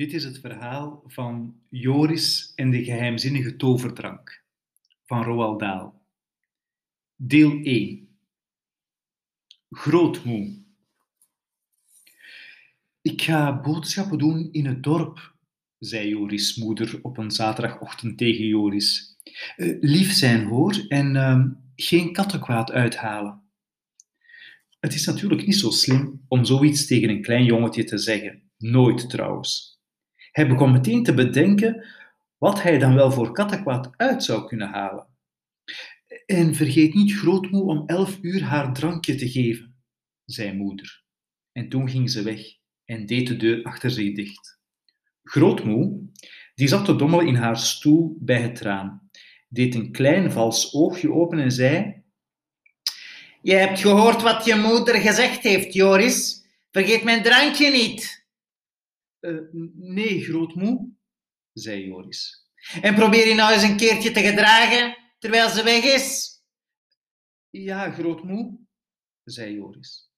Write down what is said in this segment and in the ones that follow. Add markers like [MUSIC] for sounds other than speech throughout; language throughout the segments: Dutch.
Dit is het verhaal van Joris en de geheimzinnige toverdrank van Roald Dahl. Deel 1. Grootmoe. Ik ga boodschappen doen in het dorp, zei Joris' moeder op een zaterdagochtend tegen Joris. Uh, lief zijn hoor en uh, geen kattenkwaad uithalen. Het is natuurlijk niet zo slim om zoiets tegen een klein jongetje te zeggen. Nooit trouwens. Hij begon meteen te bedenken wat hij dan wel voor kattenkwaad uit zou kunnen halen. En vergeet niet grootmoe om elf uur haar drankje te geven, zei moeder. En toen ging ze weg en deed de deur achter zich dicht. Grootmoe, die zat te dommelen in haar stoel bij het raam, deed een klein vals oogje open en zei: Je hebt gehoord wat je moeder gezegd heeft, Joris. Vergeet mijn drankje niet. Uh, nee, grootmoe, zei Joris. En probeer je nou eens een keertje te gedragen terwijl ze weg is? Ja, grootmoe, zei Joris.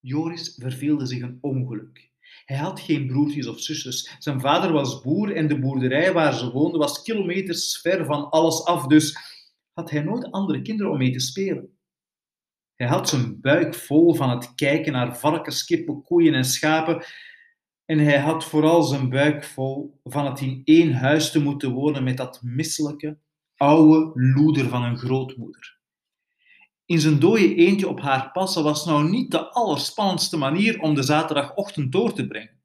Joris verveelde zich een ongeluk. Hij had geen broertjes of zusjes. Zijn vader was boer en de boerderij waar ze woonden was kilometers ver van alles af, dus had hij nooit andere kinderen om mee te spelen. Hij had zijn buik vol van het kijken naar varkens, kippen, koeien en schapen en hij had vooral zijn buik vol van het in één huis te moeten wonen met dat misselijke, oude loeder van een grootmoeder. In zijn dode eentje op haar passen was nou niet de allerspannendste manier om de zaterdagochtend door te brengen.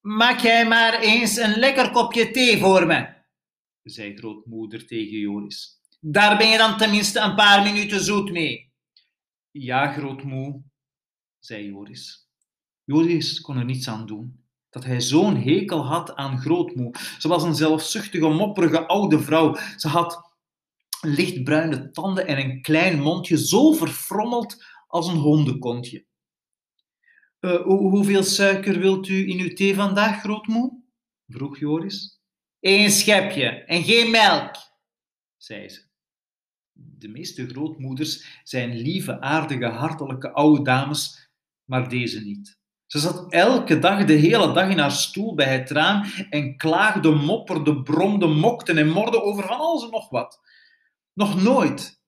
Maak jij maar eens een lekker kopje thee voor me, zei grootmoeder tegen Joris. Daar ben je dan tenminste een paar minuten zoet mee. Ja, grootmoe, zei Joris. Joris kon er niets aan doen. Dat hij zo'n hekel had aan grootmoe. Ze was een zelfzuchtige, mopperige oude vrouw. Ze had lichtbruine tanden en een klein mondje, zo verfrommeld als een hondenkontje. Uh, hoeveel suiker wilt u in uw thee vandaag, grootmoe? vroeg Joris. Eén schepje en geen melk, zei ze. De meeste grootmoeders zijn lieve, aardige, hartelijke oude dames, maar deze niet. Ze zat elke dag, de hele dag in haar stoel bij het raam en klaagde, mopperde, bromde, mokte en morde over van alles en nog wat. Nog nooit,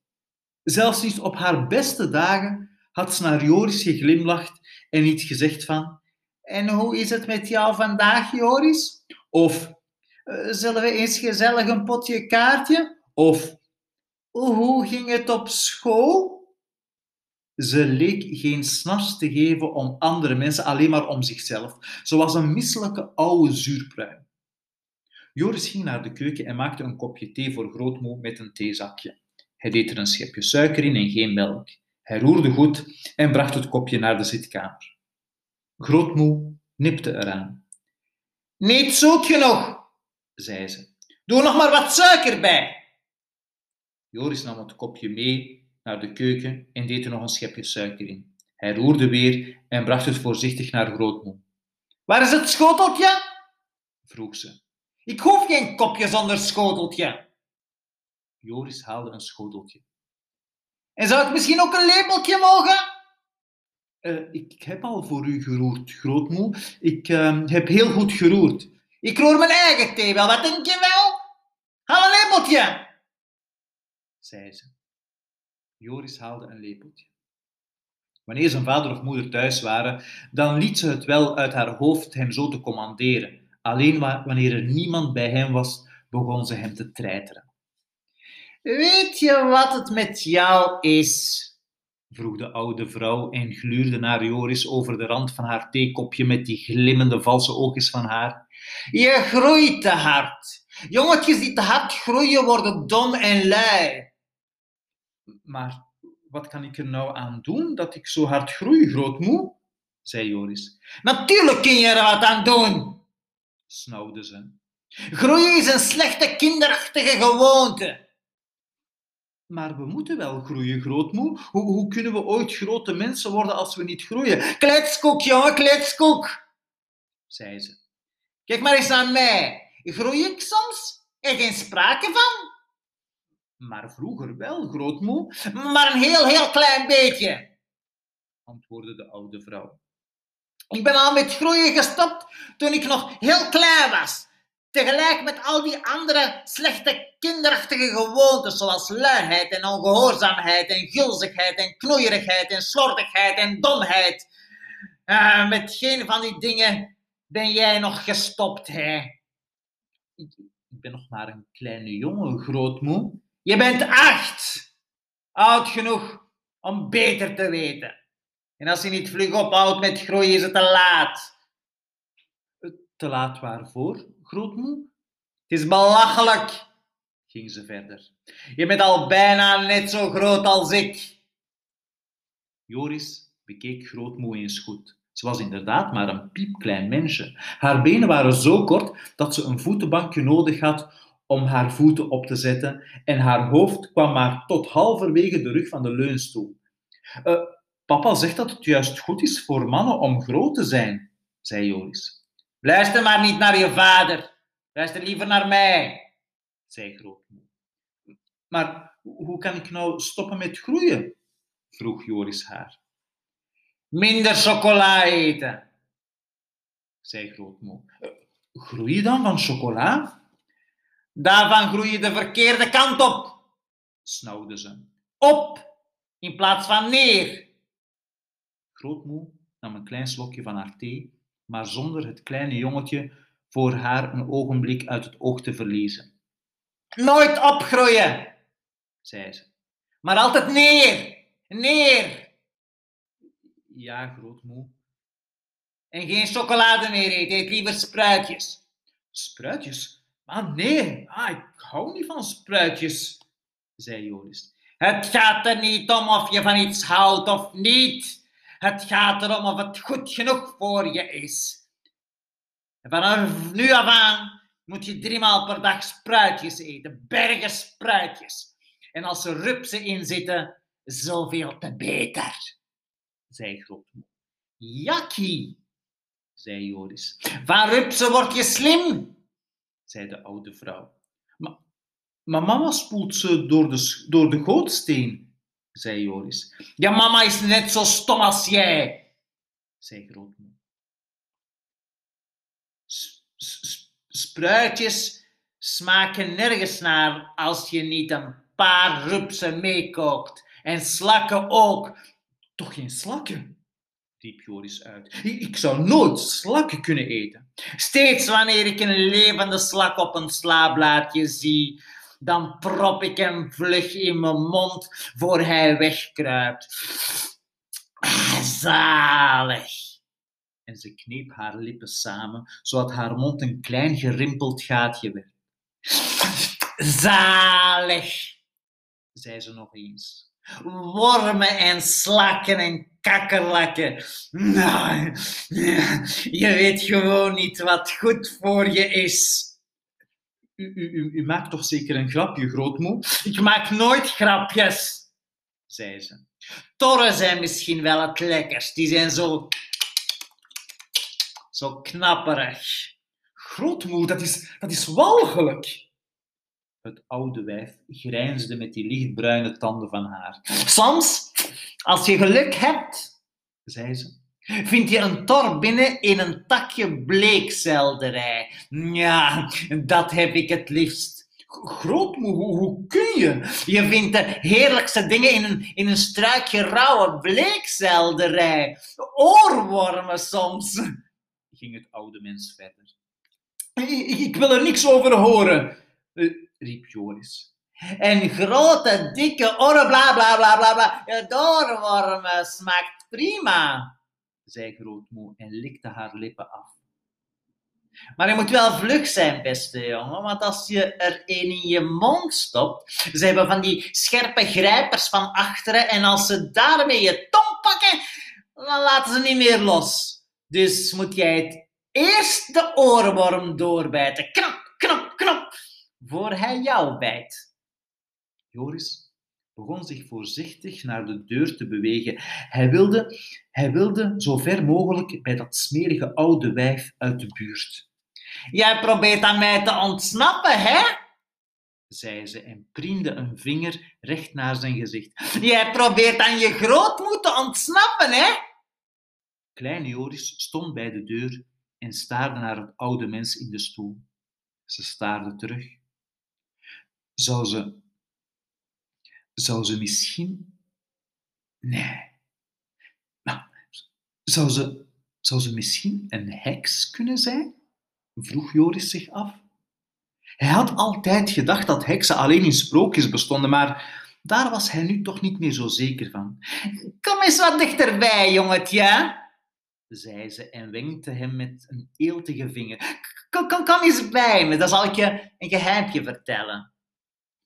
zelfs niet op haar beste dagen, had ze naar Joris geglimlacht en niet gezegd van En hoe is het met jou vandaag, Joris? Of eh, zullen we eens gezellig een potje kaartje? Of hoe ging het op school? Ze leek geen snars te geven om andere mensen, alleen maar om zichzelf. Ze was een misselijke oude zuurpruim. Joris ging naar de keuken en maakte een kopje thee voor grootmoe met een theezakje. Hij deed er een schepje suiker in en geen melk. Hij roerde goed en bracht het kopje naar de zitkamer. Grootmoe nipte eraan. Niet zoet genoeg, zei ze. Doe nog maar wat suiker bij. Joris nam het kopje mee naar de keuken en deed er nog een schepje suiker in. Hij roerde weer en bracht het voorzichtig naar grootmoe. Waar is het schoteltje? vroeg ze. Ik hoef geen kopje zonder schoteltje. Joris haalde een schoteltje. En zou ik misschien ook een lepeltje mogen? Uh, ik heb al voor u geroerd, grootmoe. Ik uh, heb heel goed geroerd. Ik roer mijn eigen thee wel, wat denk je wel? Haal een lepeltje, zei ze. Joris haalde een lepeltje. Wanneer zijn vader of moeder thuis waren, dan liet ze het wel uit haar hoofd hem zo te commanderen. Alleen wanneer er niemand bij hem was, begon ze hem te treiteren. Weet je wat het met jou is? vroeg de oude vrouw en gluurde naar Joris over de rand van haar theekopje met die glimmende valse oogjes van haar. Je groeit te hard. Jongetjes die te hard groeien worden dom en lui. Maar wat kan ik er nou aan doen dat ik zo hard groei, grootmoe? zei Joris. Natuurlijk kun je er wat aan doen, snauwde ze. Groeien is een slechte kinderachtige gewoonte. Maar we moeten wel groeien, grootmoe. Hoe, hoe kunnen we ooit grote mensen worden als we niet groeien? Kletskoek, jongen, kletskoek, zei ze. Kijk maar eens naar mij. Groei ik soms? Er geen sprake van. Maar vroeger wel, grootmoe. Maar een heel, heel klein beetje, antwoordde de oude vrouw. Ik ben al met groeien gestopt toen ik nog heel klein was. Tegelijk met al die andere slechte kinderachtige gewoontes, zoals luiheid en ongehoorzaamheid en gulzigheid en knoeierigheid en slordigheid en domheid. Uh, met geen van die dingen ben jij nog gestopt, hè? Ik ben nog maar een kleine jongen, grootmoe. Je bent acht! Oud genoeg om beter te weten. En als je niet vlug ophoudt met groeien, is het te laat. Te laat waarvoor, grootmoe? Het is belachelijk, ging ze verder. Je bent al bijna net zo groot als ik. Joris bekeek grootmoe eens goed. Ze was inderdaad maar een piepklein mensje. Haar benen waren zo kort dat ze een voetenbankje nodig had om haar voeten op te zetten en haar hoofd kwam maar tot halverwege de rug van de leunstoel. Uh, papa zegt dat het juist goed is voor mannen om groot te zijn, zei Joris. Luister maar niet naar je vader. Luister liever naar mij, zei grootmoe. Maar hoe kan ik nou stoppen met groeien? vroeg Joris haar. Minder chocola eten, zei grootmoe. Groei je dan van chocola? Daarvan groei je de verkeerde kant op, snauwde ze. Op in plaats van neer. Grootmoe nam een klein slokje van haar thee, maar zonder het kleine jongetje voor haar een ogenblik uit het oog te verliezen. Nooit opgroeien, zei ze, maar altijd neer, neer. Ja, grootmoe. En geen chocolade meer eten, eet liever spruitjes. Spruitjes? Maar nee, ah, ik hou niet van spruitjes, zei Joris. Het gaat er niet om of je van iets houdt of niet. Het gaat erom of het goed genoeg voor je is. En vanaf nu af aan moet je driemaal per dag spruitjes eten, bergen spruitjes. En als er rupsen in zitten, zoveel te beter, zei grootmoe. Jakkie, zei Joris. Van rupsen word je slim, zei de oude vrouw. Maar, mama spoelt ze door de, door de gootsteen, zei Joris. Ja, mama is net zo stom als jij, zei grootmoe. Spruitjes smaken nergens naar als je niet een paar rupsen meekookt. En slakken ook. Toch geen slakken? Riep Joris uit. Ik zou nooit slakken kunnen eten. Steeds wanneer ik een levende slak op een slaablaadje zie, dan prop ik hem vlug in mijn mond voor hij wegkruipt. Ah, zalig! En ze kneep haar lippen samen, zodat haar mond een klein gerimpeld gaatje werd. Zalig! zei ze nog eens. Wormen en slakken en kakkerlakken. Nou, je weet gewoon niet wat goed voor je is. U, u, u, maakt toch zeker een grapje, grootmoe? Ik maak nooit grapjes, zei ze. Torren zijn misschien wel het lekkerst. Die zijn zo... zo knapperig. Grootmoe, dat is, dat is walgelijk. Het oude wijf grijnsde met die lichtbruine tanden van haar. Soms, als je geluk hebt, zei ze, vind je een tor binnen in een takje bleekselderij. Ja, dat heb ik het liefst. Grootmoe, hoe, hoe kun je? Je vindt de heerlijkste dingen in een, in een struikje rauwe bleekselderij. Oorwormen soms, ging het oude mens verder. Ik, ik wil er niks over horen, eh, riep Joris. En grote, dikke oren, bla bla bla bla bla. Doorwormen smaakt prima, zei grootmoe en likte haar lippen af. Maar je moet wel vlug zijn, beste jongen, want als je er een in je mond stopt, ze hebben van die scherpe grijpers van achteren en als ze daarmee je tong pakken, dan laten ze niet meer los. Dus moet jij het eerst de oorworm doorbijten. Knop, voor hij jou bijt. Joris begon zich voorzichtig naar de deur te bewegen. Hij wilde, hij wilde zo ver mogelijk bij dat smerige oude wijf uit de buurt. Jij probeert aan mij te ontsnappen, hè? zei ze en priemde een vinger recht naar zijn gezicht. Jij probeert aan je grootmoed te ontsnappen, hè? Kleine Joris stond bij de deur en staarde naar het oude mens in de stoel. Ze staarde terug. Zou ze. Zou ze misschien. Nee. Nou, zou ze. Zou ze misschien een heks kunnen zijn? vroeg Joris zich af. Hij had altijd gedacht dat heksen alleen in sprookjes bestonden, maar daar was hij nu toch niet meer zo zeker van. Kom eens wat dichterbij, jongetje, zei ze en wenkte hem met een eeltige vinger. Kom, kom, kom eens bij me, dan zal ik je een geheimpje vertellen.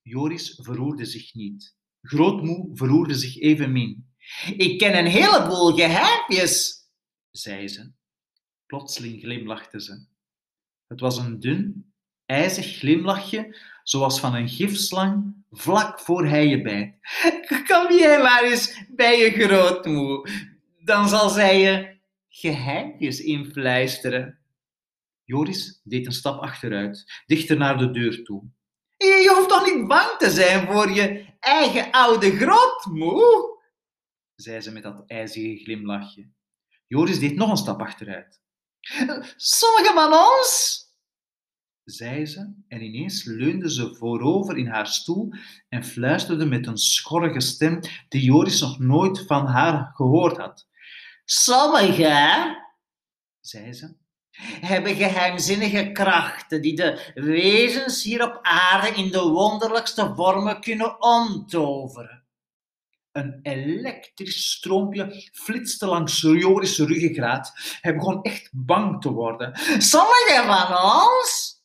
Joris verroerde zich niet. Grootmoe verroerde zich evenmin. Ik ken een heleboel geheimpjes, zei ze. Plotseling glimlachte ze. Het was een dun, ijzig glimlachje, zoals van een gifslang, vlak voor hij je bijt. [LAUGHS] Kom jij maar eens bij je grootmoe, dan zal zij je geheimpjes influisteren. Joris deed een stap achteruit, dichter naar de deur toe. Je hoeft toch niet bang te zijn voor je eigen oude grootmoe? zei ze met dat ijzige glimlachje. Joris deed nog een stap achteruit. Sommigen van ons, zei ze, en ineens leunde ze voorover in haar stoel en fluisterde met een schorrige stem die Joris nog nooit van haar gehoord had. Sommigen, zei ze, hebben geheimzinnige krachten die de wezens hier op aarde in de wonderlijkste vormen kunnen omtoveren. Een elektrisch stroompje flitste langs Joris' ruggengraat. Hij begon echt bang te worden. Sommigen van ons,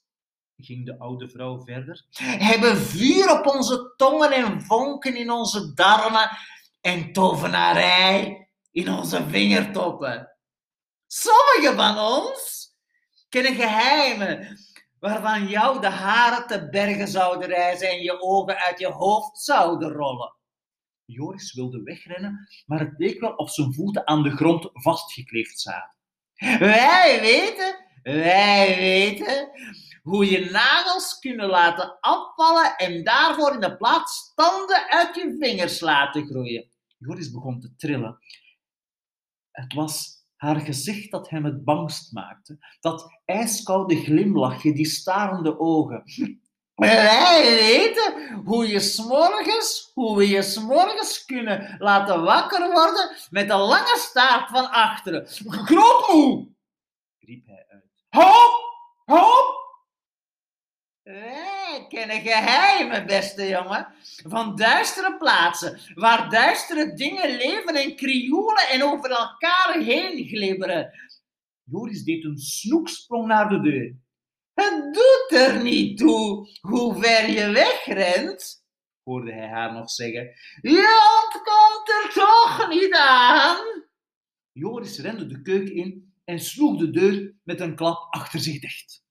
ging de oude vrouw verder, hebben vuur op onze tongen en vonken in onze darmen en tovenarij in onze vingertoppen. Sommigen van ons kennen geheimen waarvan jou de haren te bergen zouden reizen en je ogen uit je hoofd zouden rollen. Joris wilde wegrennen, maar het leek wel of zijn voeten aan de grond vastgekleefd zaten. Wij weten, wij weten hoe je nagels kunnen laten afvallen en daarvoor in de plaats tanden uit je vingers laten groeien. Joris begon te trillen. Het was haar gezicht dat hem het bangst maakte. Dat ijskoude glimlachje, die starende ogen. Wij weten hoe je s'morgens, hoe we je s'morgens kunnen laten wakker worden met een lange staart van achteren. Grootmoe! riep hij uit. Hop! Hop! Wij kennen geheimen, beste jongen, van duistere plaatsen, waar duistere dingen leven en krioelen en over elkaar heen glibberen. Joris deed een snoeksprong naar de deur. Het doet er niet toe hoe ver je wegrent, hoorde hij haar nog zeggen. Je ontkomt er toch niet aan. Joris rende de keuken in en sloeg de deur met een klap achter zich dicht.